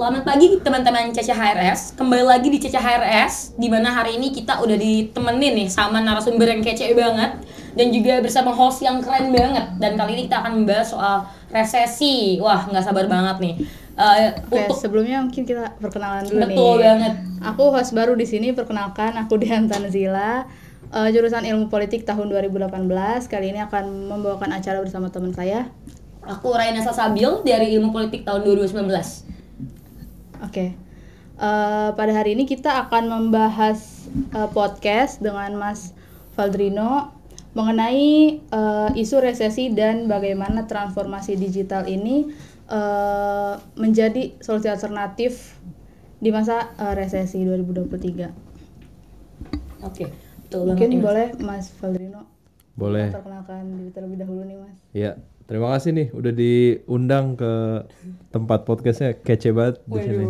Selamat pagi teman-teman CCHRS. Kembali lagi di CCHRS di mana hari ini kita udah ditemenin nih sama narasumber yang kece banget dan juga bersama host yang keren banget. Dan kali ini kita akan membahas soal resesi. Wah, nggak sabar banget nih. Eh, Oke, untuk sebelumnya mungkin kita perkenalan dulu nih. betul banget. Aku host baru di sini, perkenalkan aku Dian Tanzila, eh, jurusan Ilmu Politik tahun 2018. Kali ini akan membawakan acara bersama teman saya. Aku Raina Sasabil dari Ilmu Politik tahun 2019. Oke. Eh, pada hari ini kita akan membahas eh, podcast dengan Mas Valdrino mengenai eh, isu resesi dan bagaimana transformasi digital ini eh, menjadi solusi alternatif di masa eh, resesi 2023. Oke, betul banget. Mungkin boleh Mas Valdrino Boleh. perkenalkan diri terlebih dahulu nih Mas. Ya, terima kasih nih udah diundang ke tempat podcastnya kece banget di sini.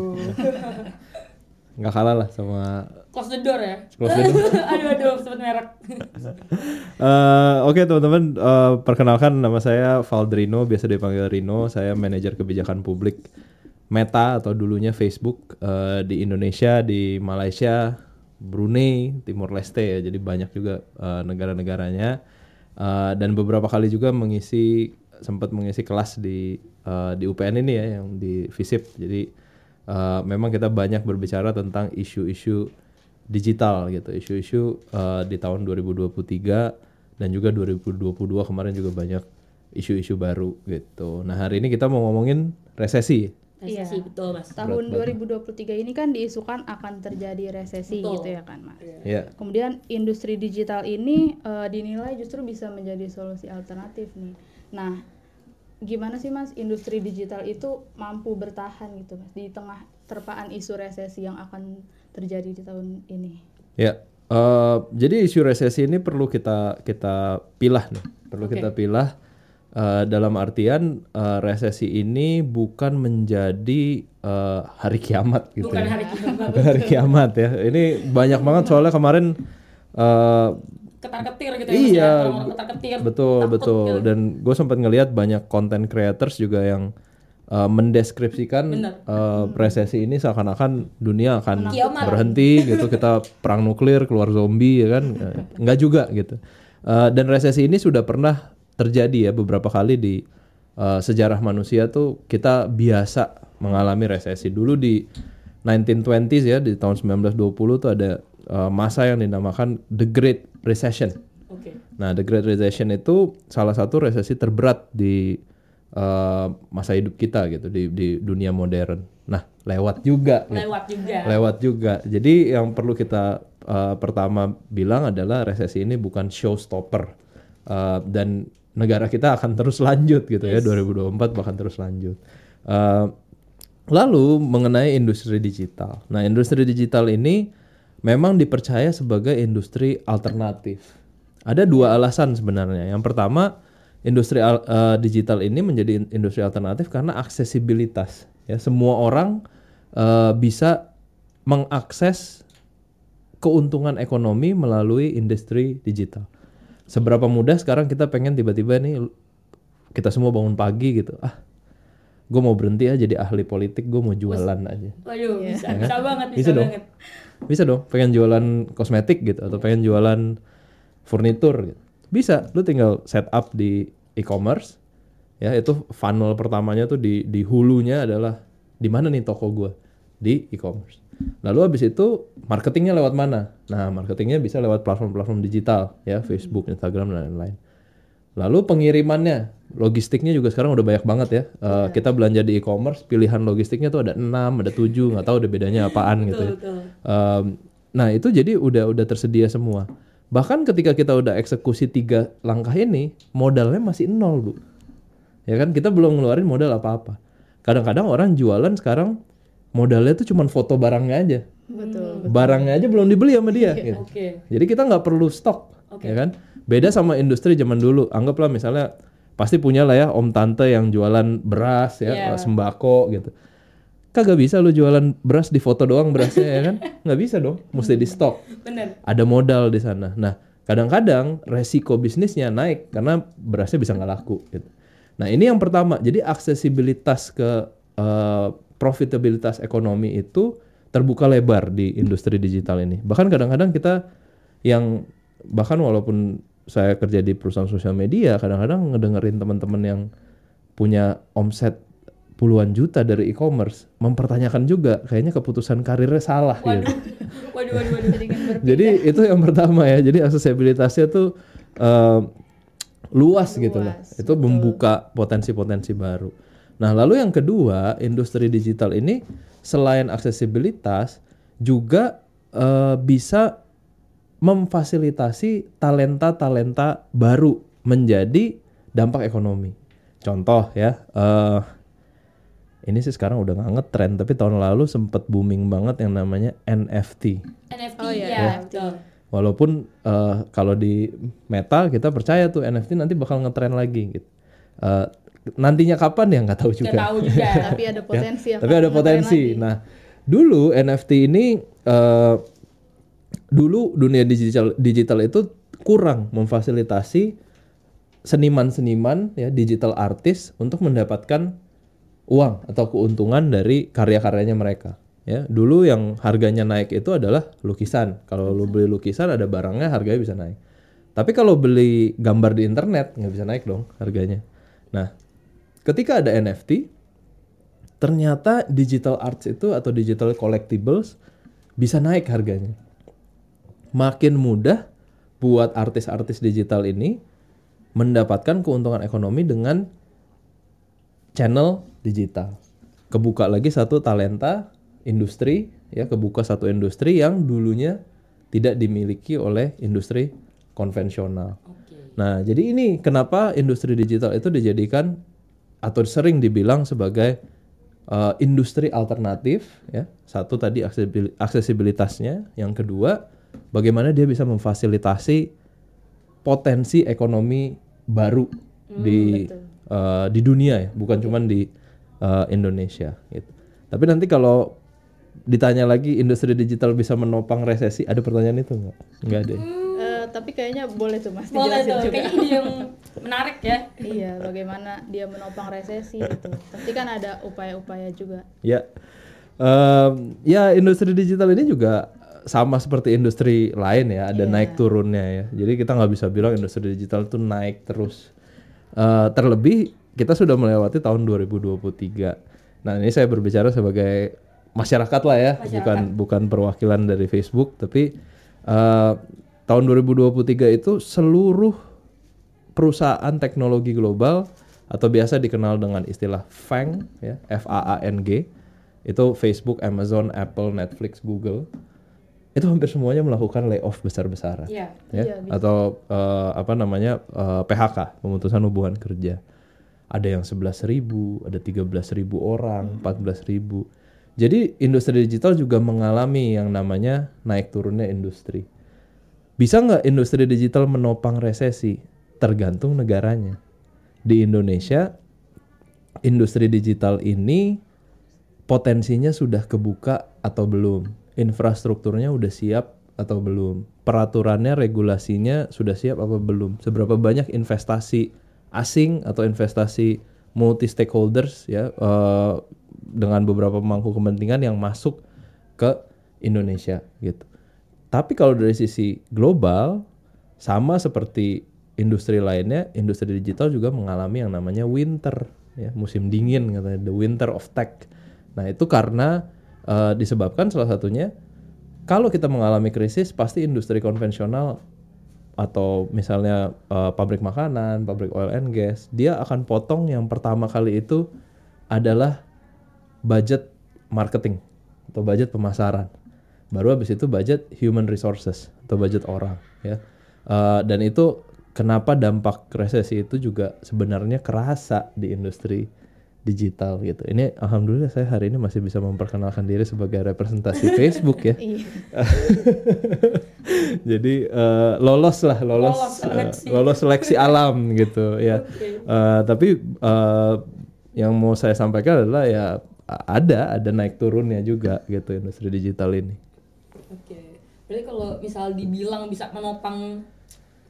Nggak kalah lah sama Close the door ya. Close the door. aduh aduh sebut merek. Eh, Oke teman-teman, eh, perkenalkan nama saya Valdrino, biasa dipanggil Rino. Saya manajer kebijakan publik Meta atau dulunya Facebook eh, di Indonesia, di Malaysia, Brunei, Timor Leste ya. Jadi banyak juga eh, negara-negaranya. Eh, dan beberapa kali juga mengisi sempat mengisi kelas di eh, di UPN ini ya yang di FISIP. Jadi eh, memang kita banyak berbicara tentang isu-isu digital gitu isu-isu uh, di tahun 2023 dan juga 2022 kemarin juga banyak isu-isu baru gitu. Nah hari ini kita mau ngomongin resesi. Resesi betul mas. Tahun 2023 ini kan diisukan akan terjadi resesi Betul. gitu ya kan Mas. Ya, Kemudian industri digital ini eh, dinilai justru bisa menjadi solusi alternatif nih. Nah, gimana sih Mas industri digital itu mampu bertahan gitu Mas di tengah terpaan isu resesi yang akan terjadi di tahun ini? ya. Eh, jadi isu resesi ini perlu kita kita pilah nih, perlu kita pilah eh, dalam artian eh, resesi ini bukan menjadi eh, hari kiamat gitu. Bukan ya. hari kiamat. Bukan hari kiamat ya. Ini banyak banget soalnya kemarin eh, Ketar ketir gitu ya. Iya, ya. Ketar ketir. betul takut betul gitu. dan gue sempat ngelihat banyak content creators juga yang uh, mendeskripsikan Bener. uh, resesi ini seakan-akan dunia akan Kiamat. berhenti gitu kita perang nuklir keluar zombie ya kan Eh, nggak juga gitu Uh, dan resesi ini sudah pernah terjadi ya beberapa kali di uh, sejarah manusia tuh kita biasa mengalami resesi dulu di 1920s ya di tahun 1920 tuh ada uh, masa yang dinamakan the Great Recession Oke. Nah, the Great Recession itu salah satu resesi terberat di uh, masa hidup kita gitu di di dunia modern. Nah, lewat juga. gitu. Lewat juga. Lewat juga. Jadi yang perlu kita uh, pertama bilang adalah resesi ini bukan showstopper Uh, dan negara kita akan terus lanjut gitu ya 2024 bahkan terus lanjut. Uh, Lalu mengenai industri digital. Nah, industri digital ini memang dipercaya sebagai industri alternatif. Ada dua alasan sebenarnya. Yang pertama, industri eh, digital ini menjadi in- industri alternatif karena aksesibilitas. Ya, semua orang eh, bisa mengakses keuntungan ekonomi melalui industri digital. Seberapa mudah sekarang kita pengen tiba-tiba nih kita semua bangun pagi gitu. Ah, gue mau berhenti ya jadi ahli politik, gue mau jualan aja. Waduh, bisa, bisa banget, bisa, Bisa dong. banget. Bisa dong, pengen jualan kosmetik gitu atau pengen jualan furnitur gitu. Bisa, lu tinggal setup di e-commerce. Ya, itu funnel pertamanya tuh di di hulunya adalah di mana nih toko gua? Di e-commerce. Lalu habis itu marketingnya lewat mana? Nah, marketingnya bisa lewat platform-platform digital ya, Facebook, Instagram dan lain-lain. Lalu pengirimannya, logistiknya juga sekarang udah banyak banget ya. Eh, Kita belanja di e-commerce, pilihan logistiknya tuh ada 6, ada 7, nggak tahu udah bedanya apaan gitu ya. Betul. Um, nah itu jadi udah udah tersedia semua. Bahkan ketika kita udah eksekusi tiga langkah ini, modalnya masih nol bu. Ya kan kita belum ngeluarin modal apa-apa. Kadang-kadang orang jualan sekarang modalnya tuh cuma foto barangnya aja. Betul. Barangnya aja belum dibeli sama dia. gitu. Oke. Jadi kita nggak perlu stok, ya kan? Beda sama industri zaman dulu. Anggaplah misalnya pasti punya lah ya om tante yang jualan beras ya, Iya. sembako gitu. Kagak bisa lu jualan beras di foto doang berasnya ya kan? Nggak bisa dong, mesti di stok. Bener. Ada modal di sana. Nah, kadang-kadang resiko bisnisnya naik karena berasnya bisa nggak laku gitu. Nah, ini yang pertama. Jadi aksesibilitas ke eh, profitabilitas ekonomi itu terbuka lebar di industri digital ini. Bahkan kadang-kadang kita yang bahkan walaupun saya kerja di perusahaan sosial media, kadang-kadang ngedengerin teman-teman yang punya omset puluhan juta dari e-commerce, mempertanyakan juga kayaknya keputusan karirnya salah gitu. Waduh, waduh, waduh. Jadi itu yang pertama ya. Jadi aksesibilitasnya tuh eh, luas, gitu lah. Itu membuka potensi-potensi baru. Nah, lalu yang kedua, industri digital ini selain aksesibilitas juga eh, bisa memfasilitasi talenta-talenta baru menjadi dampak ekonomi. Contoh ya, eh, ini sih sekarang udah nggak ngetren, tapi tahun lalu sempet booming banget yang namanya NFT. NFT Oh, iya, ya, NFT. betul. Walaupun eh, kalau di Meta kita percaya tuh NFT nanti bakal ngetren lagi gitu. Eh, nantinya kapan ya nggak tahu Nggak juga. tahu juga. Tapi ada potensi Ya, tapi ada potensi. lagi. Nah, dulu NFT ini eh, dulu dunia digital digital itu kurang memfasilitasi seniman-seniman ya digital artis untuk mendapatkan uang atau keuntungan dari karya-karyanya mereka. Ya, dulu yang harganya naik itu adalah lukisan. Kalau lu beli lukisan ada barangnya harganya bisa naik. Tapi kalau beli gambar di internet nggak bisa naik dong harganya. Nah, ketika ada NFT, ternyata digital arts itu atau digital collectibles bisa naik harganya. Makin mudah buat artis-artis digital ini mendapatkan keuntungan ekonomi dengan channel digital. Kebuka lagi satu talenta industri ya, kebuka satu industri yang dulunya tidak dimiliki oleh industri konvensional. Oke. Nah, jadi ini kenapa industri digital itu dijadikan atau sering dibilang sebagai uh, industri alternatif ya. Satu tadi aksesibil- aksesibilitasnya, yang kedua bagaimana dia bisa memfasilitasi potensi ekonomi baru di uh, di dunia ya, bukan cuman di uh, Indonesia gitu. Tapi nanti kalau ditanya lagi industri digital bisa menopang resesi, ada pertanyaan itu nggak? Nggak ada. ya? Eh, tapi kayaknya boleh tuh mas Boleh dijelasin tuh, juga. kayaknya ide yang menarik ya. iya, bagaimana dia menopang resesi itu. Pasti kan ada upaya-upaya juga. Ya, Em, ya industri digital ini juga sama seperti industri lain ya, ada naik turunnya ya. Jadi kita nggak bisa bilang industri digital itu naik terus. Eh, terlebih kita sudah melewati tahun 2023. Nah ini saya berbicara sebagai masyarakat lah ya, bukan bukan perwakilan dari Facebook, tapi eh, tahun 2023 itu seluruh perusahaan teknologi global atau biasa dikenal dengan istilah FANG ya F A A N G itu Facebook, Amazon, Apple, Netflix, Google itu hampir semuanya melakukan layoff besar-besaran Iya. ya? atau eh, apa namanya eh, PHK pemutusan hubungan kerja. Ada yang 11.000 ribu ada 13.000 ribu orang 14.000 ribu. Jadi industri digital juga mengalami yang namanya naik turunnya industri. Bisa nggak industri digital menopang resesi? Tergantung negaranya. Di Indonesia industri digital ini potensinya sudah kebuka atau belum infrastrukturnya udah siap atau belum? Peraturannya regulasinya sudah siap apa belum? Seberapa banyak investasi asing atau investasi multi stakeholders ya eh, dengan beberapa pemangku kepentingan yang masuk ke Indonesia gitu. Tapi kalau dari sisi global sama seperti industri lainnya industri digital juga mengalami yang namanya winter ya musim dingin katanya the winter of tech. Nah itu karena eh, disebabkan salah satunya kalau kita mengalami krisis pasti industri konvensional atau misalnya eh, pabrik makanan, pabrik oil and gas, dia akan potong yang pertama kali itu adalah budget marketing atau budget pemasaran. Baru habis itu budget human resources atau budget orang ya. Eh, dan itu kenapa dampak resesi itu juga sebenarnya kerasa di industri digital gitu. Ini alhamdulillah saya hari ini masih bisa memperkenalkan diri sebagai representasi Facebook ya. Iya. Jadi eh, lolos lah, lolos Lolos seleksi. eh, lolos seleksi alam gitu ya. Eh, tapi eh, yang mau saya sampaikan adalah ya ada ada naik turunnya juga gitu industri digital ini. Oke. Berarti kalau misal dibilang bisa menopang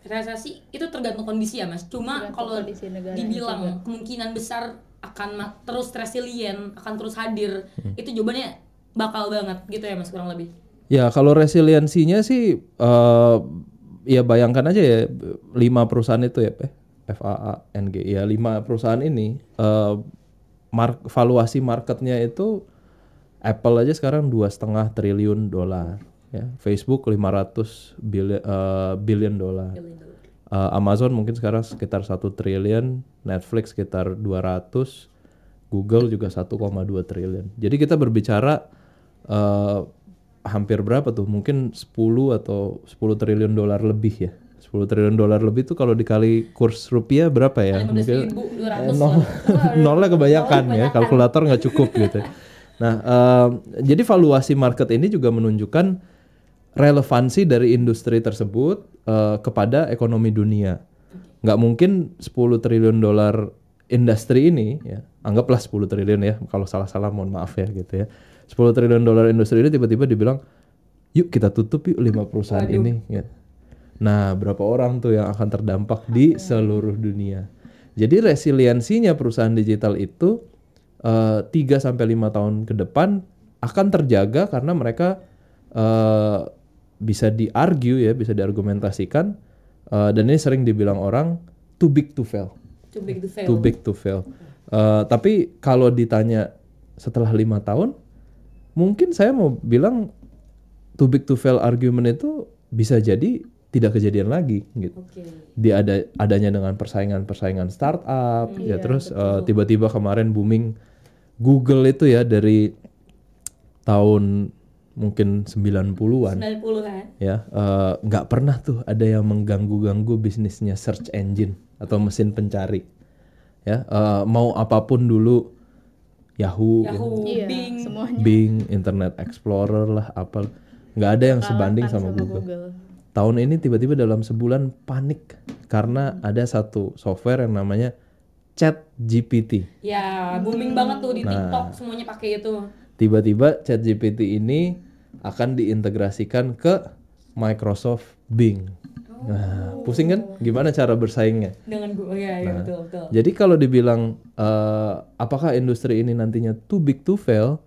resesi itu tergantung kondisi ya mas. Cuma kalau dibilang juga. kemungkinan besar akan terus resilient, akan terus hadir. Hmm. Itu jawabannya bakal banget gitu ya Mas kurang lebih. Ya kalau resiliensinya sih eh ya bayangkan aja ya lima perusahaan itu ya. FAA, NG ya lima perusahaan ini eh mark, valuasi marketnya itu Apple aja sekarang dua setengah triliun dolar ya Facebook 500 billion, eh, billion dolar Eh, Amazon mungkin sekarang sekitar satu triliun Netflix sekitar 200 Google juga 1,2 triliun. Jadi kita berbicara eh, hampir berapa tuh? Mungkin 10 atau 10 triliun dolar lebih ya. 10 triliun dolar lebih tuh kalau dikali kurs rupiah berapa ya? Mungkin 15.200 nol, nolnya kebanyakan ya kalkulator nggak cukup gitu nah eh, jadi valuasi market ini juga menunjukkan relevansi dari industri tersebut eh, kepada ekonomi dunia nggak mungkin 10 triliun dolar industri ini ya anggaplah 10 triliun ya kalau salah-salah mohon maaf ya gitu ya 10 triliun dolar industri ini tiba-tiba dibilang yuk kita tutup yuk lima perusahaan ini ya. Nah, berapa orang tuh yang akan terdampak di seluruh dunia. Jadi resiliensinya perusahaan digital itu eh, 3 sampai 5 tahun ke depan akan terjaga karena mereka eh, bisa diargue ya, bisa diargumentasikan eh, dan ini sering dibilang orang too big to fail. Too big to fail. Too big to fail. Eh, tapi kalau ditanya setelah lima tahun, mungkin saya mau bilang too big to fail argument itu bisa jadi tidak kejadian lagi gitu. Oke. Di ada adanya dengan persaingan-persaingan startup ya terus eh, tiba-tiba kemarin booming Google itu ya dari tahun mungkin 90-an 90 kan. ya eh, nggak pernah tuh ada yang mengganggu-ganggu bisnisnya search engine atau mesin pencari ya eh, mau apa pun dulu Yahoo, Yahoo, Iya, Bing. semuanya Bing, Internet Explorer lah apa nggak ada yang sebanding kalahkan sama, Google. Google. Tahun ini tiba-tiba dalam sebulan panik karena ada satu software yang namanya Chat GPT. Ya, booming banget tuh di Nah. TikTok semuanya pakai itu. Tiba-tiba Chat GPT ini akan diintegrasikan ke Microsoft Bing. Nah, pusing kan? Gimana cara bersaingnya? Dengan gue, ya, ya betul betul. Jadi kalau dibilang eh, apakah industri ini nantinya too big to fail,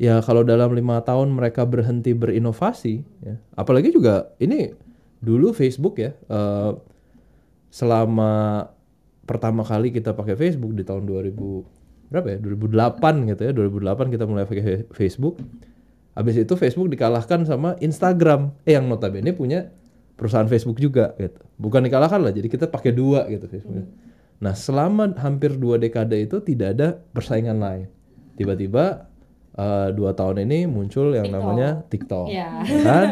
ya kalau dalam lima tahun mereka berhenti berinovasi, ya, apalagi juga ini dulu Facebook ya, eh, selama pertama kali kita pakai Facebook di tahun 2000 berapa ya 2008 gitu ya 2008 kita mulai pakai Facebook. Habis itu Facebook dikalahkan sama Instagram, eh yang notabene punya perusahaan Facebook juga gitu. Bukan dikalahkan lah, jadi kita pakai dua gitu Facebook. Nah selama hampir dua dekade itu tidak ada persaingan lain. Tiba-tiba eh, dua tahun ini muncul yang namanya TikTok, Iya. ya kan?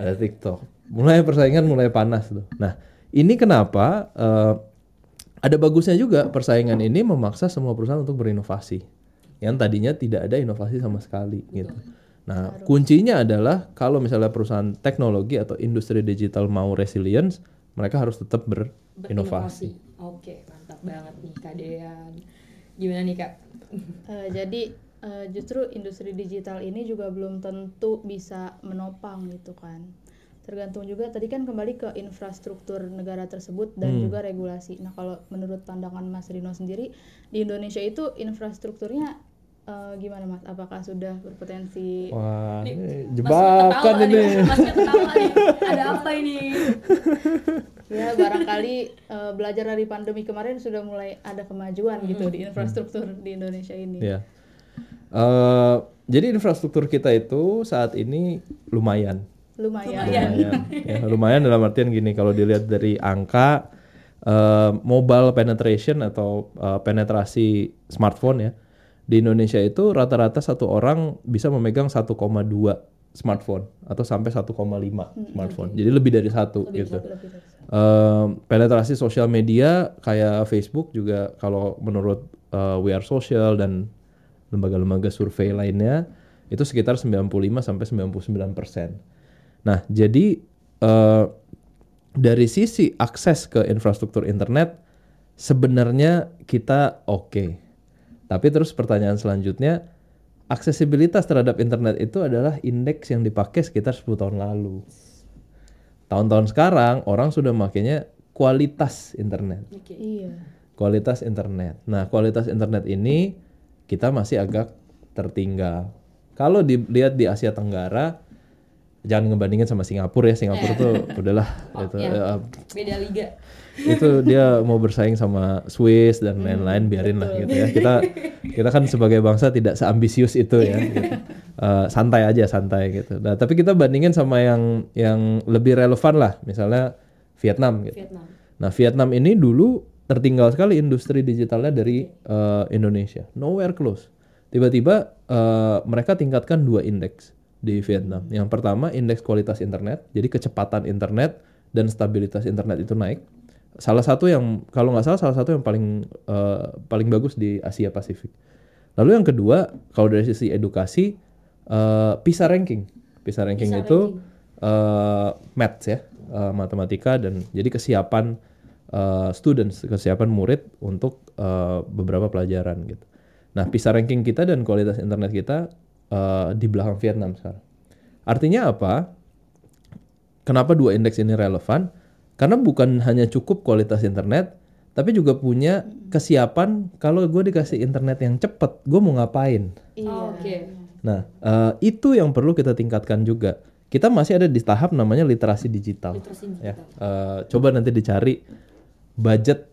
Ada TikTok. Mulai persaingan mulai panas tuh. Nah ini kenapa eh, ada bagusnya juga persaingan ini memaksa semua perusahaan untuk berinovasi. Yang tadinya tidak ada inovasi sama sekali gitu. Nah, kuncinya adalah kalau misalnya perusahaan teknologi atau industri digital mau resilience, mereka harus tetap berinovasi. Oke, mantap banget nih Kak Dean. Gimana nih Kak? Eh, jadi eh, justru industri digital ini juga belum tentu bisa menopang gitu kan. Tergantung juga tadi kan kembali ke infrastruktur negara tersebut dan Hmm. juga regulasi. Nah kalau menurut pandangan Mas Rino sendiri di Indonesia itu infrastrukturnya eh, gimana Mas? Apakah sudah berpotensi? Wah, ini jebakan ketawa ini. nih, Masnya ketawa nih. Ada apa ini? Ya barangkali eh, belajar dari pandemi kemarin sudah mulai ada kemajuan gitu di infrastruktur di Indonesia ini. Ya. Eh, jadi infrastruktur kita itu saat ini lumayan. Lumayan. lumayan ya, lumayan dalam artian gini kalau dilihat dari angka eh, mobile penetration atau eh, penetrasi smartphone ya di Indonesia itu rata-rata satu orang bisa memegang 1,2 smartphone atau sampai 1,5 smartphone jadi lebih dari satu gitu Lebih dari- Eh, penetrasi sosial media kayak Facebook juga kalau menurut eh, We Are Social dan lembaga-lembaga survei lainnya itu sekitar 95 sampai 99 persen. Nah, jadi eh, dari sisi akses ke infrastruktur internet sebenarnya kita oke. Tapi terus pertanyaan selanjutnya, aksesibilitas terhadap internet itu adalah indeks yang dipakai sekitar 10 tahun lalu. Tahun-tahun sekarang orang sudah makainya kualitas internet. Oke. Iya. kualitas internet. Nah, kualitas internet ini kita masih agak tertinggal. Kalau dilihat di Asia Tenggara, jangan ngebandingin sama Singapura ya. Singapura tuh udahlah Oh, itu ya. eh, Beda liga. itu dia mau bersaing sama Swiss dan lain-lain biarin lah gitu ya kita kita kan sebagai bangsa tidak seambisius itu ya gitu. Eh, santai aja santai gitu nah tapi kita bandingin sama yang yang lebih relevan lah misalnya Vietnam gitu Vietnam. nah Vietnam ini dulu tertinggal sekali industri digitalnya dari eh, Indonesia nowhere close tiba-tiba eh, mereka tingkatkan dua indeks di Vietnam yang pertama indeks kualitas internet jadi kecepatan internet dan stabilitas internet itu naik salah satu yang kalau nggak salah salah satu yang paling eh, paling bagus di Asia Pasifik. Lalu yang kedua kalau dari sisi edukasi eh, PISA ranking. PISA ranking itu eh, maths ya, eh, matematika dan jadi kesiapan eh, students, kesiapan murid untuk eh, beberapa pelajaran gitu. Nah, PISA ranking kita dan kualitas internet kita eh, di belakang Vietnam sekarang. Artinya apa? Kenapa dua indeks ini relevan? Karena bukan hanya cukup kualitas internet, tapi juga punya kesiapan kalau gue dikasih internet yang cepat, gue mau ngapain? Iya. Oh, Oke. Nah, eh, itu yang perlu kita tingkatkan juga. Kita masih ada di tahap namanya literasi digital. Literasi Ya, eh, coba nanti dicari budget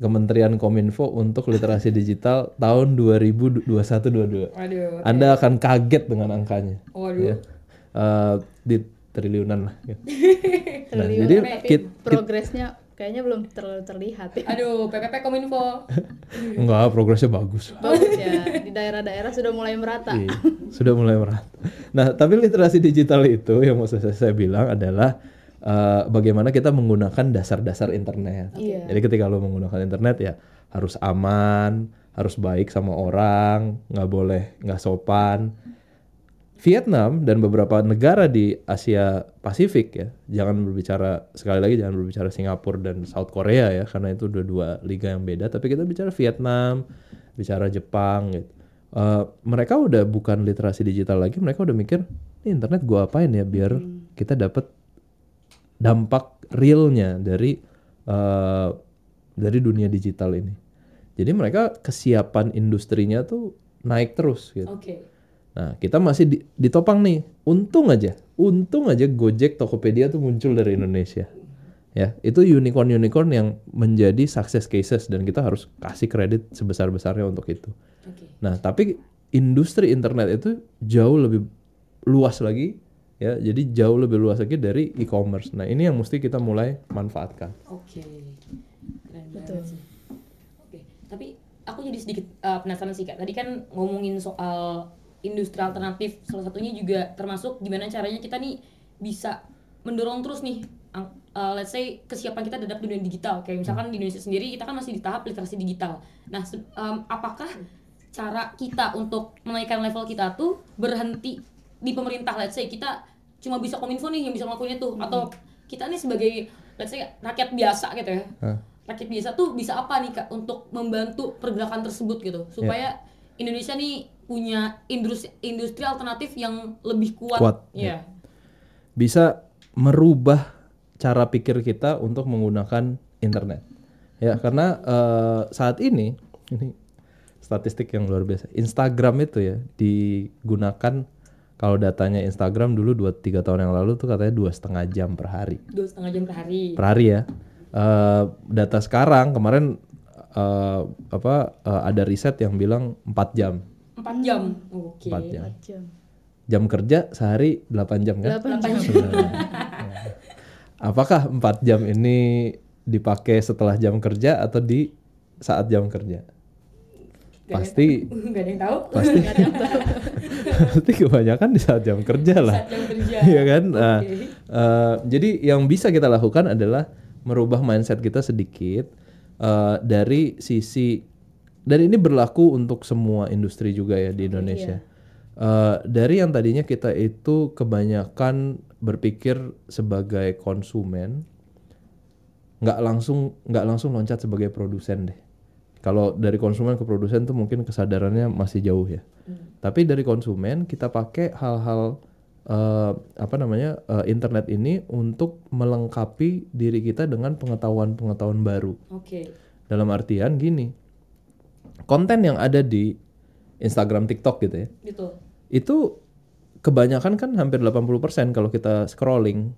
Kementerian Kominfo untuk literasi digital tahun 2021-22. Waduh. Anda akan kaget dengan angkanya. Waduh. Ya. Eh, di triliunan lah. ya. Nah, Triliun, jadi tapi kit- progresnya kayaknya belum terlalu terlihat. ya. Aduh, PPP Kominfo. enggak progresnya bagus. Bagus ya, di daerah-daerah sudah mulai merata. Iya, sudah mulai merata. Nah, tapi literasi digital itu yang mau saya, saya bilang adalah eh, bagaimana kita menggunakan dasar-dasar internet. Iya. Jadi ketika lo menggunakan internet ya harus aman, harus baik sama orang, nggak boleh nggak sopan. Vietnam dan beberapa negara di Asia Pasifik ya, jangan berbicara sekali lagi jangan berbicara Singapura dan South Korea ya, karena itu dua dua liga yang beda. Tapi kita bicara Vietnam, bicara Jepang gitu. Eh, mereka udah bukan literasi digital lagi, mereka udah mikir, ini internet gua apain ya biar kita dapat dampak realnya dari eh, dari dunia digital ini. Jadi mereka kesiapan industrinya tuh naik terus gitu. Oke. Nah, kita masih di- ditopang nih. Untung aja, untung aja Gojek, Tokopedia tuh muncul dari Indonesia. Ya, itu unicorn-unicorn yang menjadi success cases dan kita harus kasih kredit sebesar-besarnya untuk itu. Oke. Nah, tapi industri internet itu jauh lebih luas lagi ya. Jadi jauh lebih luas lagi dari e-commerce. Nah, ini yang mesti kita mulai manfaatkan. Oke. Keren banget sih. Oke. Tapi aku jadi sedikit uh, penasaran sih Kak. Tadi kan ngomongin soal industri alternatif, salah satunya juga termasuk gimana caranya kita nih bisa mendorong terus nih uh, let's say kesiapan kita terhadap dunia digital. Kayak misalkan di Indonesia sendiri kita kan masih di tahap literasi digital. Nah, um, apakah cara kita untuk menaikkan level kita tuh berhenti di pemerintah let's say kita cuma bisa kominfo nih yang bisa ngelakuin itu atau kita nih sebagai let's say rakyat biasa gitu ya. Hah? rakyat biasa tuh bisa apa nih kak untuk membantu pergerakan tersebut gitu? Supaya Indonesia nih punya industri industri alternatif yang lebih kuat, Kuat, ya bisa merubah cara pikir kita untuk menggunakan internet. Ya, karena eh, saat ini ini statistik yang luar biasa. Instagram itu ya digunakan kalau datanya Instagram dulu 2-3 tahun yang lalu tuh katanya dua setengah jam per hari. dua setengah jam per hari Per hari ya. Eh, data sekarang kemarin eh, apa eh, ada riset yang bilang 4 jam. empat jam oke 4 jam. Jam. Jam kerja sehari 8 jam kan? 8 jam. Apakah 4 jam ini dipakai setelah jam kerja atau di saat jam kerja? Gak ada- Pasti nggak ada yang tahu pasti kebanyakan di saat jam kerja lah. saat jam kerja Iya kan? Nah, Oke. eh, jadi yang bisa kita lakukan adalah merubah mindset kita sedikit eh, dari sisi dan ini berlaku untuk semua industri juga ya di Indonesia. Eh, dari yang tadinya kita itu kebanyakan berpikir sebagai konsumen, nggak langsung nggak langsung loncat sebagai produsen deh. Kalau dari konsumen ke produsen tuh mungkin kesadarannya masih jauh ya. Tapi dari konsumen kita pakai hal-hal eh, apa namanya eh, internet ini untuk melengkapi diri kita dengan pengetahuan-pengetahuan baru. oke Dalam artian gini, konten yang ada di Instagram, TikTok gitu ya, Gitu. itu kebanyakan kan hampir 80% kalau kita scrolling.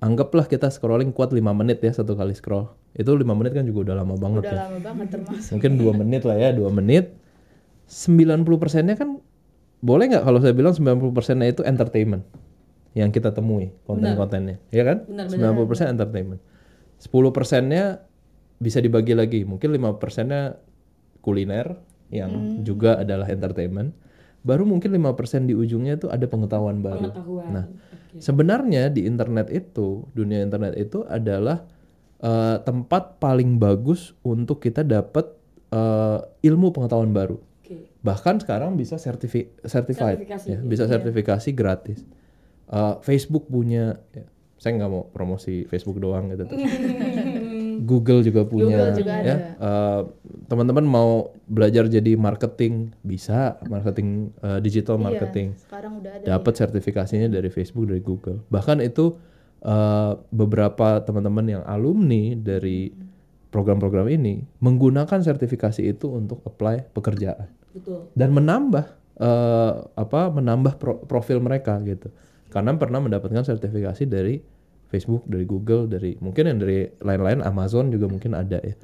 Anggaplah kita scrolling kuat 5 menit ya satu kali scroll. Itu 5 menit kan juga udah lama banget Udah ya. lama banget termasuk. Mungkin 2 menit lah ya, 2 menit. 90%-nya kan boleh nggak kalau saya bilang 90%-nya itu entertainment yang kita temui konten-kontennya, ya kan? Benar, 90% entertainment. 10%-nya bisa dibagi lagi, mungkin 5%-nya kuliner yang juga adalah entertainment. Baru mungkin 5% di ujungnya itu ada pengetahuan baru. Pengetahuan. Nah, sebenarnya di internet itu, dunia internet itu adalah eh, tempat paling bagus untuk kita dapat eh, ilmu pengetahuan baru. Oke. Bahkan sekarang bisa sertifi certified, Sertifikasi, ya, bisa sertifikasi gratis. Eh, Facebook punya, ya, saya nggak mau promosi Facebook doang gitu. Google juga punya, Google juga ya. Eh, Teman-teman mau belajar jadi marketing bisa, marketing eh, digital marketing. Iya, sekarang udah ada. dapat sertifikasinya dari Facebook dari Google. Bahkan itu eh, beberapa teman-teman yang alumni dari program-program ini menggunakan sertifikasi itu untuk apply pekerjaan. Betul. dan menambah eh, apa menambah pro- profil mereka gitu. Karena pernah mendapatkan sertifikasi dari Facebook dari Google dari mungkin yang dari lain-lain Amazon juga mungkin ada ya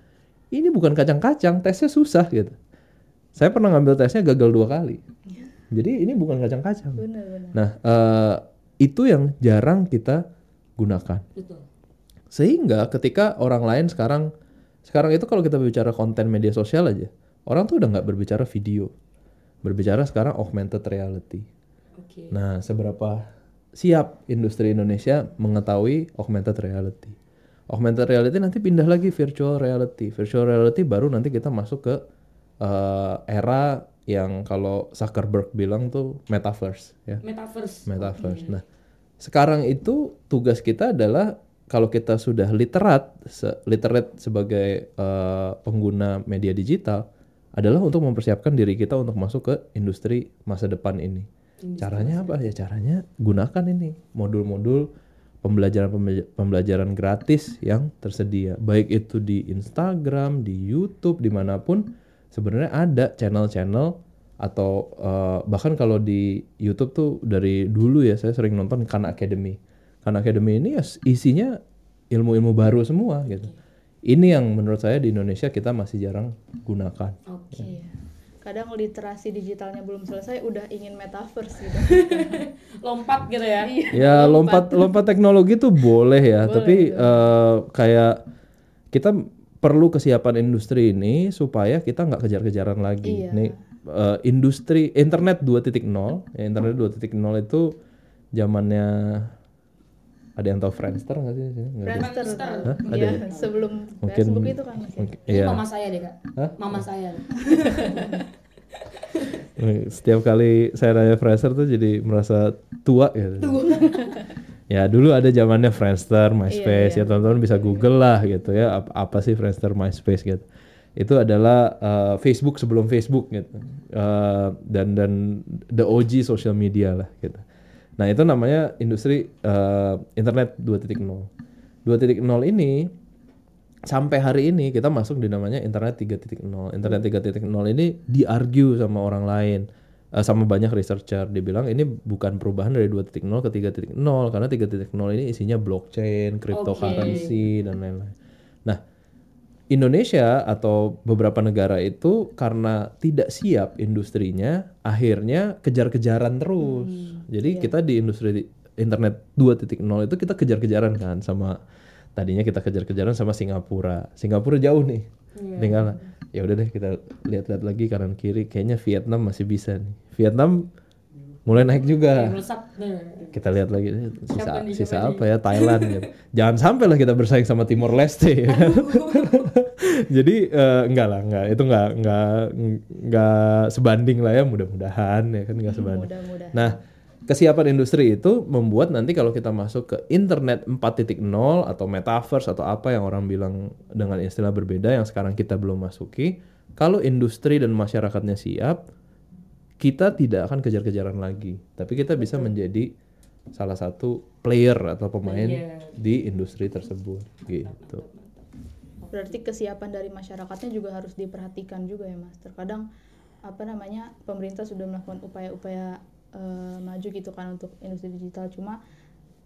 ini bukan kacang-kacang tesnya susah gitu saya pernah ngambil tesnya gagal dua kali jadi ini bukan kacang-kacang. Nah, eh, itu yang jarang kita gunakan. Betul. Sehingga ketika orang lain sekarang sekarang itu kalau kita bicara konten media sosial aja, orang tuh udah nggak berbicara video. Berbicara sekarang augmented reality. Oke. Nah, seberapa siap industri Indonesia mengetahui augmented reality? Augmented reality nanti pindah lagi virtual reality. Virtual reality baru nanti kita masuk ke eh, era yang kalau Zuckerberg bilang tuh metaverse ya. Metaverse. Metaverse. Nah, sekarang itu tugas kita adalah kalau kita sudah literat, se- literate sebagai eh, pengguna media digital, adalah untuk mempersiapkan diri kita untuk masuk ke industri masa depan ini. Caranya apa ya? Caranya gunakan ini modul-modul pembelajaran pembelajaran gratis yang tersedia, baik itu di Instagram, di YouTube, di mana pun sebenarnya ada channel-channel atau eh, bahkan kalau di YouTube tuh dari dulu ya saya sering nonton Khan Academy. Khan Academy ini ya isinya ilmu-ilmu baru semua gitu. Ini yang menurut saya di Indonesia kita masih jarang gunakan. Oke. Iya. Kadang literasi digitalnya belum selesai udah ingin metaverse gitu. Lompat gitu ya. Iya. Ya lompat lompat teknologi tuh boleh ya, tapi eh, kayak kita perlu kesiapan industri ini supaya kita nggak kejar-kejaran lagi. Iya. Nih eh, industri internet 2.0, ya, internet 2.0 itu zamannya ada yang tahu Friendster nggak sih? Friendster. Friendster. Hah? Ada Iya, ya? sebelum Mungkin, Facebook itu kan masih. mungkin- Ini iya. mama saya deh kak. Hah? Mama saya. Setiap kali saya nanya Friendster tuh jadi merasa tua gitu. ya dulu ada zamannya Friendster, MySpace ya teman-teman bisa Google lah gitu ya apa, apa sih Friendster, MySpace gitu. Itu adalah uh, Facebook sebelum Facebook gitu. Uh, dan dan the OG social media lah gitu. Nah, itu namanya industri uh, internet 2.0. 2.0 ini sampai hari ini kita masuk di namanya internet 3.0. Internet 3.0 ini diargue sama orang lain eh, sama banyak researcher dibilang ini bukan perubahan dari 2.0 ke 3.0 karena 3.0 ini isinya blockchain, cryptocurrency dan lain-lain. Nah, Indonesia atau beberapa negara itu karena tidak siap industrinya akhirnya kejar-kejaran terus. Jadi kita di industri internet 2.0 itu kita kejar-kejaran kan sama tadinya kita kejar-kejaran sama Singapura. Singapura jauh nih. Tinggal ya udah deh kita lihat-lihat lagi kanan kiri kayaknya Vietnam masih bisa nih. Vietnam mulai naik juga. Nah. Kita lihat lagi eh, sisa, nih, sisa apa ya Thailand gitu. Jangan sampai lah kita bersaing sama Timor Leste ya kan. Jadi eh, enggak lah, enggak itu enggak enggak enggak sebanding lah ya mudah-mudahan ya kan enggak sebanding. Mudah-mudahan. Nah, kesiapan industri itu membuat nanti kalau kita masuk ke internet 4.0 atau metaverse atau apa yang orang bilang dengan istilah berbeda yang sekarang kita belum masuki, kalau industri dan masyarakatnya siap, kita tidak akan kejar-kejaran lagi, tapi kita bisa menjadi salah satu player atau pemain Player. di industri tersebut gitu. Berarti kesiapan dari masyarakatnya juga harus diperhatikan juga ya mas. Terkadang apa namanya pemerintah sudah melakukan upaya-upaya eh, maju gitu kan untuk industri digital. Cuma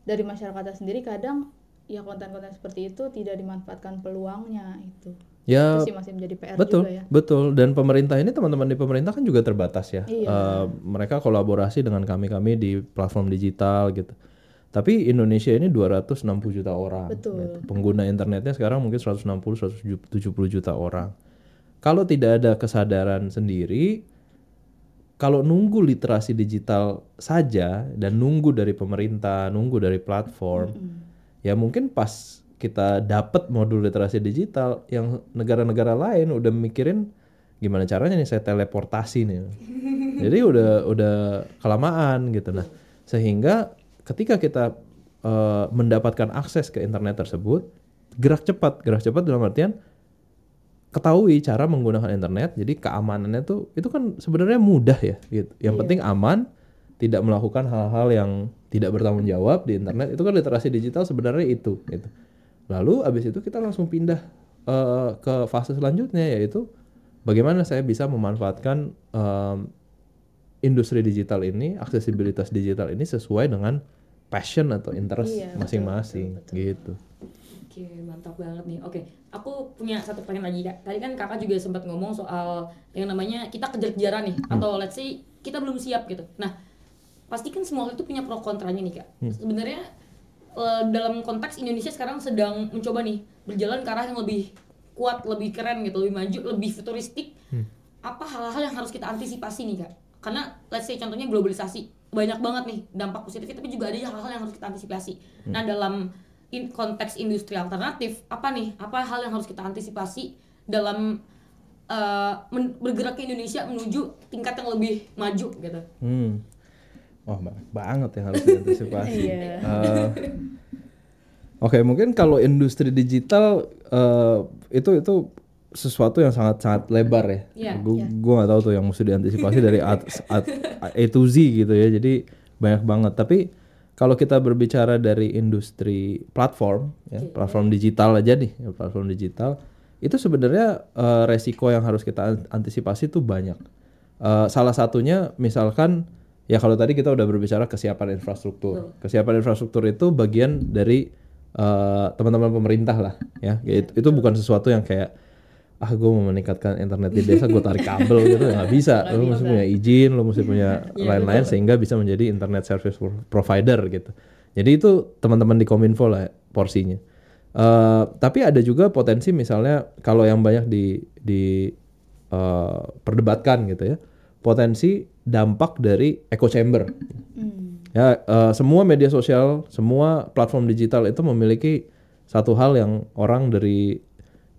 dari masyarakatnya sendiri kadang ya konten-konten seperti itu tidak dimanfaatkan peluangnya itu. Ya itu sih masih menjadi PR betul, juga ya. betul. Dan pemerintah ini teman-teman di pemerintah kan juga terbatas ya. Iya. Eh, mereka kolaborasi dengan kami-kami di platform digital gitu. Tapi Indonesia ini 260 juta orang. Betul. gitu. Pengguna internetnya sekarang mungkin 160 170 juta orang. Kalau tidak ada kesadaran sendiri, kalau nunggu literasi digital saja dan nunggu dari pemerintah, nunggu dari platform, ya mungkin pas kita dapat modul literasi digital yang negara-negara lain udah mikirin gimana caranya nih saya teleportasi nih. Jadi udah udah kelamaan gitu. Nah. Sehingga ketika kita eh, mendapatkan akses ke internet tersebut, gerak cepat, gerak cepat dalam artian ketahui cara menggunakan internet jadi keamanannya tuh itu kan sebenarnya mudah ya gitu. Yang penting aman tidak melakukan hal-hal yang tidak bertanggung jawab di internet. Itu kan literasi digital sebenarnya itu gitu lalu abis itu kita langsung pindah eh, ke fase selanjutnya yaitu bagaimana saya bisa memanfaatkan em, industri digital ini aksesibilitas digital ini sesuai dengan passion atau interest Iya, betul, masing-masing gitu Oke, mantap banget nih. Oke, aku punya satu pertanyaan lagi kak. Tadi kan kakak juga sempat ngomong soal yang namanya kita kejar-kejaran nih, atau let's say kita belum siap gitu. Nah, pasti kan semua itu punya pro kontranya nih kak. Sebenarnya eh, dalam konteks Indonesia sekarang sedang mencoba nih berjalan ke arah yang lebih kuat, lebih keren gitu, lebih maju, lebih futuristik. Apa hal-hal yang harus kita antisipasi nih kak? Karena let's say contohnya globalisasi banyak banget nih dampak positifnya, tapi juga ada hal-hal yang harus kita antisipasi. Nah dalam in- konteks industri alternatif apa nih? Apa hal yang harus kita antisipasi dalam eh, men- bergerak ke Indonesia menuju tingkat yang lebih maju gitu? Hmm. Wah banyak banget yang harus diantisipasi. Iya. Eh, Oke mungkin kalau industri digital eh, itu itu sesuatu yang sangat sangat lebar ya. Iya, Gue gue nggak tahu tuh yang mesti diantisipasi dari A, A, A to Z gitu ya. Jadi banyak banget. Tapi kalau kita berbicara dari industri platform, ya, platform digital aja nih, ya, platform digital itu sebenarnya eh, resiko yang harus kita an- antisipasi tuh banyak. Eh, salah satunya misalkan ya kalau tadi kita udah berbicara kesiapan infrastruktur. Kesiapan infrastruktur itu bagian dari eh, teman-teman pemerintah lah, ya. Itu, itu bukan sesuatu yang kayak ah gue mau meningkatkan internet di desa gue tarik kabel gitu. Nggak bisa. Lo mesti punya izin lo mesti punya lain-lain sehingga bisa menjadi internet service pro- provider gitu. Jadi itu teman-teman di kominfo lah porsinya. Eh, tapi ada juga potensi misalnya kalau yang banyak di di eh, perdebatkan gitu ya potensi dampak dari echo chamber ya eh, semua media sosial semua platform digital itu memiliki satu hal yang orang dari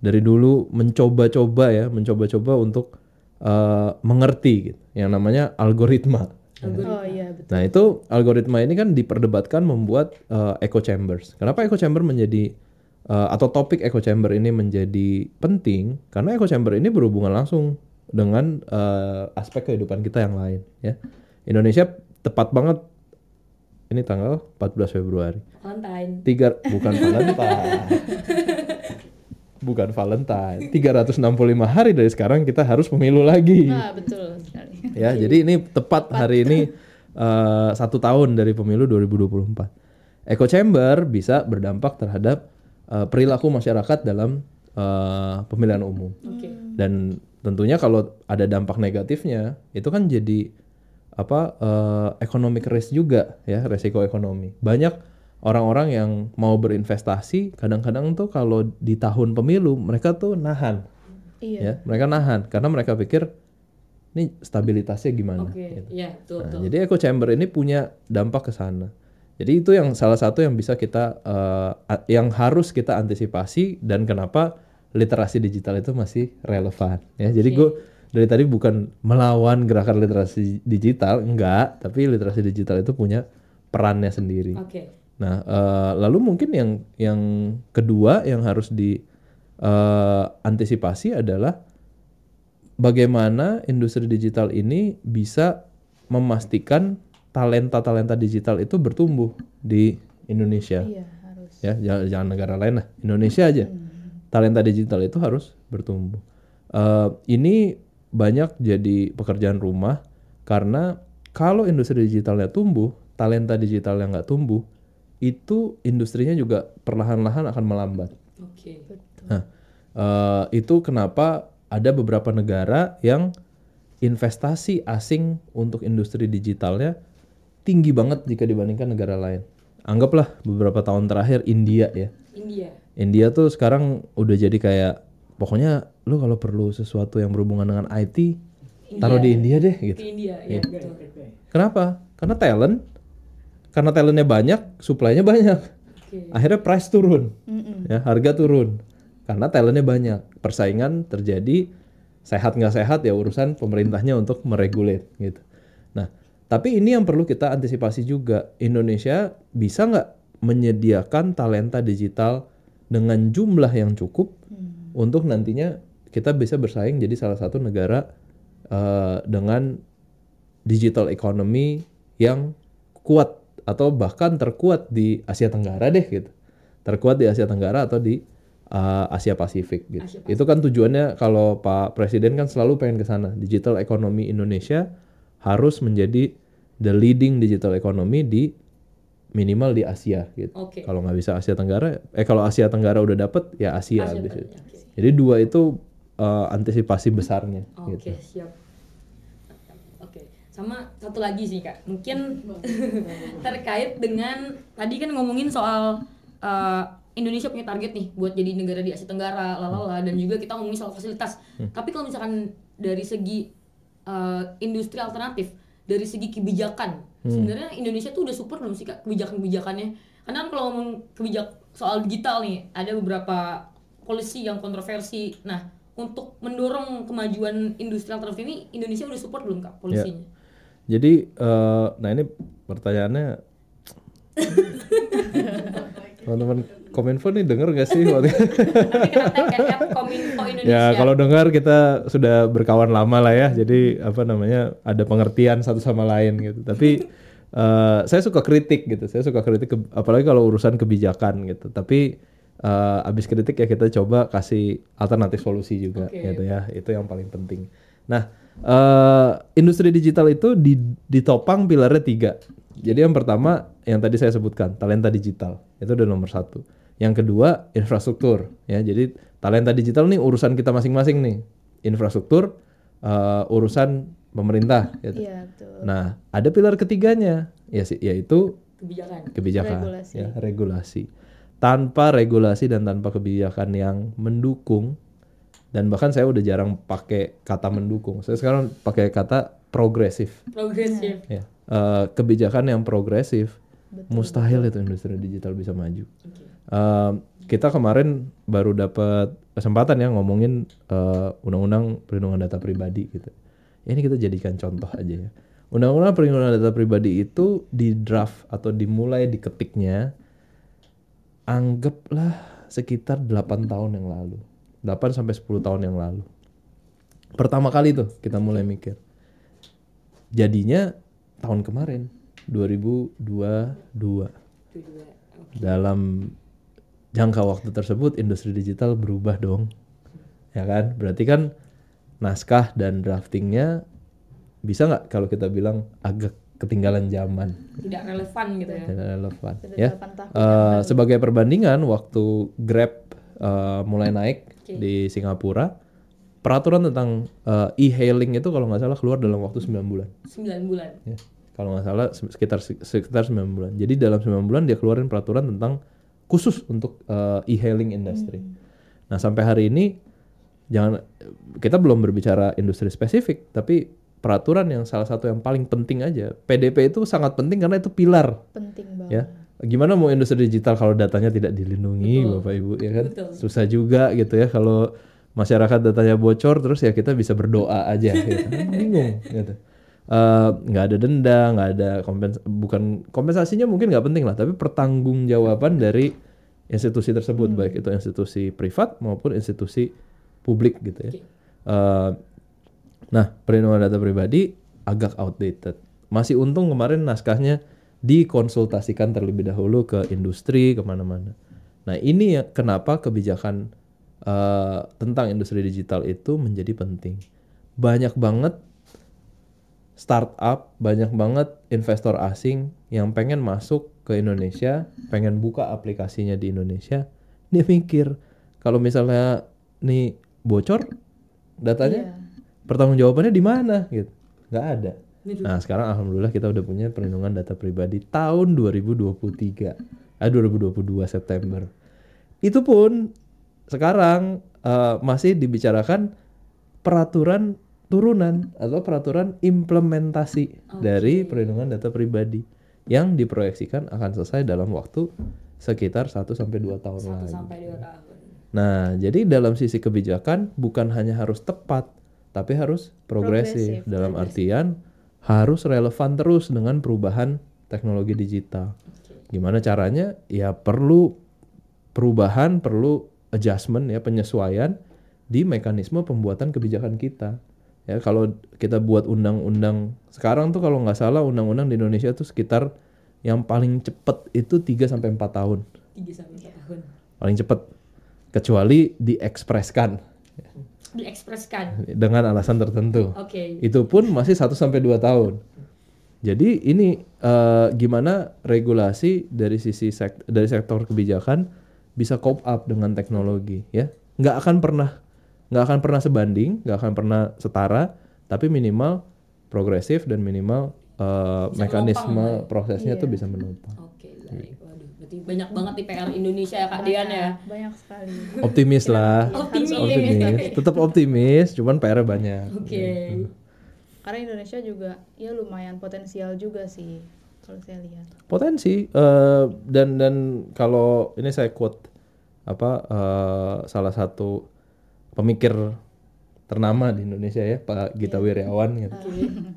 dari dulu mencoba-coba ya mencoba-coba untuk eh, mengerti gitu yang namanya algoritma Oh iya betul. Nah itu algoritma ini kan diperdebatkan membuat uh, echo chambers. Kenapa echo chamber menjadi uh, atau topik echo chamber ini menjadi penting? Karena echo chamber ini berhubungan langsung dengan uh, aspek kehidupan kita yang lain. Ya, Indonesia tepat banget. Ini tanggal 14 Februari. Valentine. Tiga bukan Valentine. bukan Valentine. 365 hari dari sekarang kita harus pemilu lagi Nah betul sekali. ya jadi ini tepat hari ini eh, satu tahun dari pemilu 2024 echo chamber bisa berdampak terhadap eh, perilaku masyarakat dalam eh, pemilihan umum Oke. dan tentunya kalau ada dampak negatifnya itu kan jadi apa eh, economic risk juga ya resiko ekonomi banyak orang-orang yang mau berinvestasi kadang-kadang tuh kalau di tahun pemilu mereka tuh nahan Iya. ya mereka nahan karena mereka pikir ini stabilitasnya gimana Oke. gitu. Iya, betul Nah, betul. jadi echo chamber ini punya dampak ke sana jadi itu yang salah satu yang bisa kita a- yang harus kita antisipasi dan kenapa literasi digital itu masih relevan ya jadi gue dari tadi bukan melawan gerakan literasi digital enggak tapi literasi digital itu punya perannya sendiri Oke. Nah, eh, lalu mungkin yang yang kedua yang harus diantisipasi adalah bagaimana industri digital ini bisa memastikan talenta-talenta digital itu bertumbuh di Indonesia. Iya harus. Ya, jangan, jangan negara lain lah, Indonesia aja. Talenta digital itu harus bertumbuh. Eh, ini banyak jadi pekerjaan rumah karena kalau industri digitalnya tumbuh, talenta digital yang nggak tumbuh, itu industrinya juga perlahan-lahan akan melambat. Oke. Nah, eh, itu kenapa ada beberapa negara yang investasi asing untuk industri digitalnya tinggi banget jika dibandingkan negara lain. Anggaplah beberapa tahun terakhir India ya. India. India tuh sekarang udah jadi kayak pokoknya lu kalau perlu sesuatu yang berhubungan dengan IT taruh di India deh gitu. Ke India, ya betul. Kenapa? Karena talent, karena talentnya banyak, supply-nya banyak. Oke. Akhirnya price turun, ya harga turun. Karena talentnya banyak, persaingan terjadi. Sehat nggak sehat ya urusan pemerintahnya untuk meregulate gitu. Nah, tapi ini yang perlu kita antisipasi juga. Indonesia bisa nggak menyediakan talenta digital dengan jumlah yang cukup untuk nantinya kita bisa bersaing jadi salah satu negara eh, dengan digital economy yang kuat atau bahkan terkuat di Asia Tenggara deh gitu. Terkuat di Asia Tenggara atau di uh, Asia Pasifik gitu. Asia Itu kan tujuannya kalau Pak Presiden kan selalu pengen ke sana. Digital economy Indonesia harus menjadi the leading digital economy di minimal di Asia gitu. Oke. Kalau nggak bisa Asia Tenggara, eh kalau Asia Tenggara udah dapet ya Asia, Asia Tenggara, itu. Jadi dua itu uh, antisipasi besarnya Oke, gitu. siap. Oke, sama satu lagi sih kak, mungkin terkait dengan tadi kan ngomongin soal uh, Indonesia punya target nih buat jadi negara di Asia Tenggara, lalala, dan juga kita ngomongin soal fasilitas. Tapi kalau misalkan dari segi uh, industri alternatif, dari segi kebijakan, sebenarnya Indonesia tuh udah super belum sih kak kebijakan-kebijakannya? Karena kan kalau ngomong kebijak soal digital nih, ada beberapa polisi yang kontroversi. Nah, untuk mendorong kemajuan industri alternatif ini Indonesia udah support belum kak polisinya? Jadi, eh, nah ini pertanyaannya, teman-teman Kominfo nih denger gak sih? tag ya, at Kominfo Indonesia. ya kalau dengar kita sudah berkawan lama lah ya, jadi apa namanya ada pengertian satu sama lain gitu. Tapi eh, saya suka kritik gitu, saya suka kritik, ke- apalagi kalau urusan kebijakan gitu. Tapi eh, abis kritik ya kita coba kasih alternatif solusi juga Oke. gitu ya, itu yang paling penting. Nah, eh, industri digital itu di- ditopang pilarnya tiga. Jadi yang pertama yang tadi saya sebutkan talenta digital itu udah nomor satu. Yang kedua infrastruktur ya. Jadi talenta digital nih urusan kita masing-masing nih. Infrastruktur eh, urusan pemerintah. Gitu. Iya, betul. Nah ada pilar ketiganya ya sih yaitu kebijakan. kebijakan Regulasi. ya regulasi. Tanpa regulasi dan tanpa kebijakan yang mendukung dan bahkan saya udah jarang pakai kata mendukung. Saya sekarang pakai kata progresif. Progresif. Ya. Eh, kebijakan yang progresif mustahil itu industri digital bisa maju. Oke. Kita kemarin baru dapat kesempatan ya ngomongin eh, undang-undang perlindungan data pribadi gitu. Ini kita jadikan contoh aja ya. Undang-undang perlindungan data pribadi itu di draft atau dimulai diketiknya anggaplah sekitar 8 tahun yang lalu. 8 sampai 10 tahun yang lalu. Pertama kali tuh kita mulai mikir. Jadinya tahun kemarin 2022 Itu juga. dalam jangka waktu tersebut industri digital berubah dong ya kan berarti kan naskah dan draftingnya bisa nggak kalau kita bilang agak ketinggalan zaman Tidak relevan gitu ya. tidak relevan Sudah ya 8 tahun. Eh, sebagai perbandingan waktu Grab eh, mulai naik Oke. di Singapura peraturan tentang eh, e-hailing itu kalau nggak salah keluar dalam waktu 9 bulan 9 bulan. ya. Kalau nggak salah se- sekitar sekitar 9 bulan. Jadi dalam 9 bulan dia keluarin peraturan tentang khusus untuk eh, e-hailing industry. Nah, sampai hari ini jangan kita belum berbicara industri spesifik, tapi peraturan yang salah satu yang paling penting aja. PDP itu sangat penting karena itu pilar Penting banget. ya. Gimana mau industri digital kalau datanya tidak dilindungi, Betul. Bapak Ibu ya kan? Betul. Susah juga gitu ya kalau masyarakat datanya bocor terus ya kita bisa berdoa aja gitu. Bingung gitu. Eh, nggak ada denda, nggak ada kompens bukan kompensasinya mungkin nggak penting lah, tapi pertanggungjawaban dari institusi tersebut baik itu institusi privat maupun institusi publik gitu ya. Eh, nah, perlindungan data pribadi agak outdated. Masih untung kemarin naskahnya dikonsultasikan terlebih dahulu ke industri ke mana-mana. Nah ini ya kenapa kebijakan eh, tentang industri digital itu menjadi penting. Banyak banget startup, banyak banget investor asing yang pengen masuk ke Indonesia, pengen buka aplikasinya di Indonesia. Dia mikir kalau misalnya nih bocor datanya, pertanggungjawabannya di mana gitu? Nggak ada. Nah sekarang alhamdulillah kita udah punya perlindungan data pribadi tahun 2023, ah 2022 September. Itu pun sekarang eh, masih dibicarakan peraturan turunan atau peraturan implementasi dari perlindungan data pribadi yang diproyeksikan akan selesai dalam waktu sekitar 1 sampai 2 tahun lagi. sampai dua tahun Nah, jadi dalam sisi kebijakan bukan hanya harus tepat, tapi harus progresif. Dalam artian harus relevan terus dengan perubahan teknologi digital. Gimana caranya? Ya perlu perubahan, perlu adjustment ya, penyesuaian di mekanisme pembuatan kebijakan kita. Ya, kalau kita buat undang-undang sekarang tuh kalau nggak salah undang-undang di Indonesia tuh sekitar yang paling cepet itu 3 sampai 4 tahun. tiga sampai empat tahun Paling cepet kecuali diekspreskan diekspreskan dengan alasan tertentu. oke Itu pun masih 1 sampai 2 tahun. Jadi ini eh, gimana regulasi dari sisi sek- dari sektor kebijakan bisa cope up dengan teknologi ya. nggak akan pernah nggak akan pernah sebanding, nggak akan pernah setara, tapi minimal progresif dan minimal eh, mekanisme prosesnya tuh bisa menopang. oke baik waduh berarti banyak banget nih PR Indonesia ya kak Dian ya Banyak sekali. Optimis lah. Optimis. Optimis. Tetap optimis, cuman PR banyak. oke Karena Indonesia juga ya lumayan potensial juga sih kalau saya lihat. potensi eh, dan dan kalau ini saya quote apa eh, salah satu pemikir ternama di Indonesia ya Pak Gita Wirjawan gitu. Kan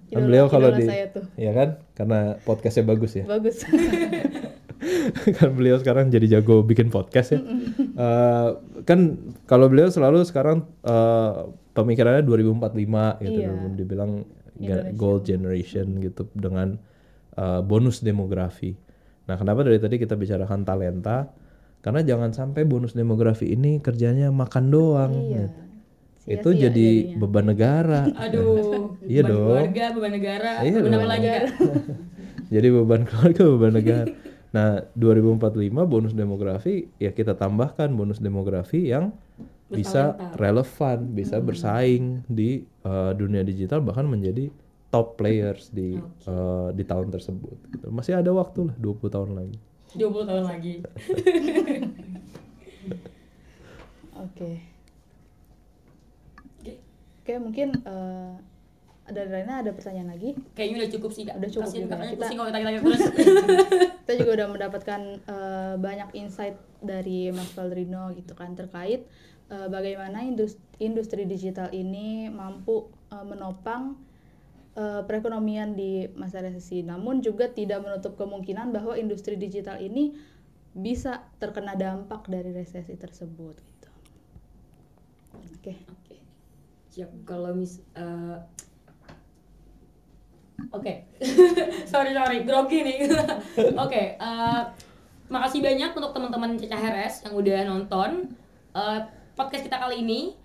Idola- beliau kalau di saya tuh. ya kan karena podcastnya bagus ya. Bagus. kan beliau sekarang jadi jago bikin podcast ya. Eh, kan kalau beliau selalu sekarang eh, pemikirannya 2045 gitu, Iya. dibilang ga- gold generation gitu dengan eh, bonus demografi. Nah, kenapa dari tadi kita bicarakan talenta? Karena jangan sampai bonus demografi ini kerjanya makan doang. Iya. gitu. Itu jadi beban negara. aduh Iya beban dong. keluarga beban negara Iya beban apa lagi Jadi beban keluarga, beban negara. Nah, 2045 bonus demografi ya kita tambahkan bonus demografi yang bisa relevan, bisa bersaing di uh, dunia digital bahkan menjadi top players di uh, di tahun tersebut. Gitu. Masih ada waktu lah 20 tahun lagi. 20 tahun lagi Oke. Oke. Oke, mungkin eh, ada Rena ada pertanyaan lagi. kayaknya udah cukup sih kak Udah cukup Kasian juga. Kita- kalau terus Kita juga udah mendapatkan eh, banyak insight dari Mas Valdrino gitu kan terkait eh, bagaimana industri, industri digital ini mampu eh, menopang eh, perekonomian di masa resesi. Namun juga tidak menutup kemungkinan bahwa industri digital ini bisa terkena dampak dari resesi tersebut gitu. Oke. Oke. Siap. Kalau mis eh, Oke. sorry sorry, grogi nih. Oke, eh, makasih banyak untuk teman-teman Caca HRS yang udah nonton eh, podcast kita kali ini.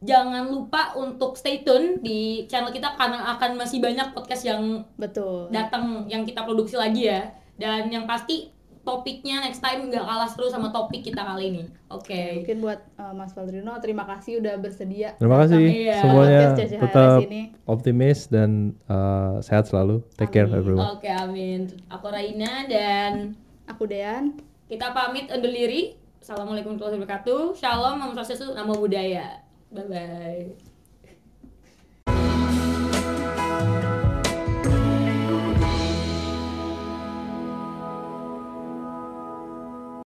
Jangan lupa untuk stay tune di channel kita karena akan masih banyak podcast yang Betul. datang yang kita produksi lagi ya. Dan yang pasti topiknya next time nggak kalah seru sama topik kita kali ini. Oke. Mungkin buat uh, Mas Valdrino terima kasih udah bersedia. Terima kasih Iya. semuanya tetap ini. optimis dan uh, sehat selalu. Take care everyone. Oke, amin. Aku Raina dan Aku Dean. kita pamit undur diri. Assalamualaikum warahmatullahi wabarakatuh. Shalom, Om Swastiastu, Namo Buddhaya. 拜拜。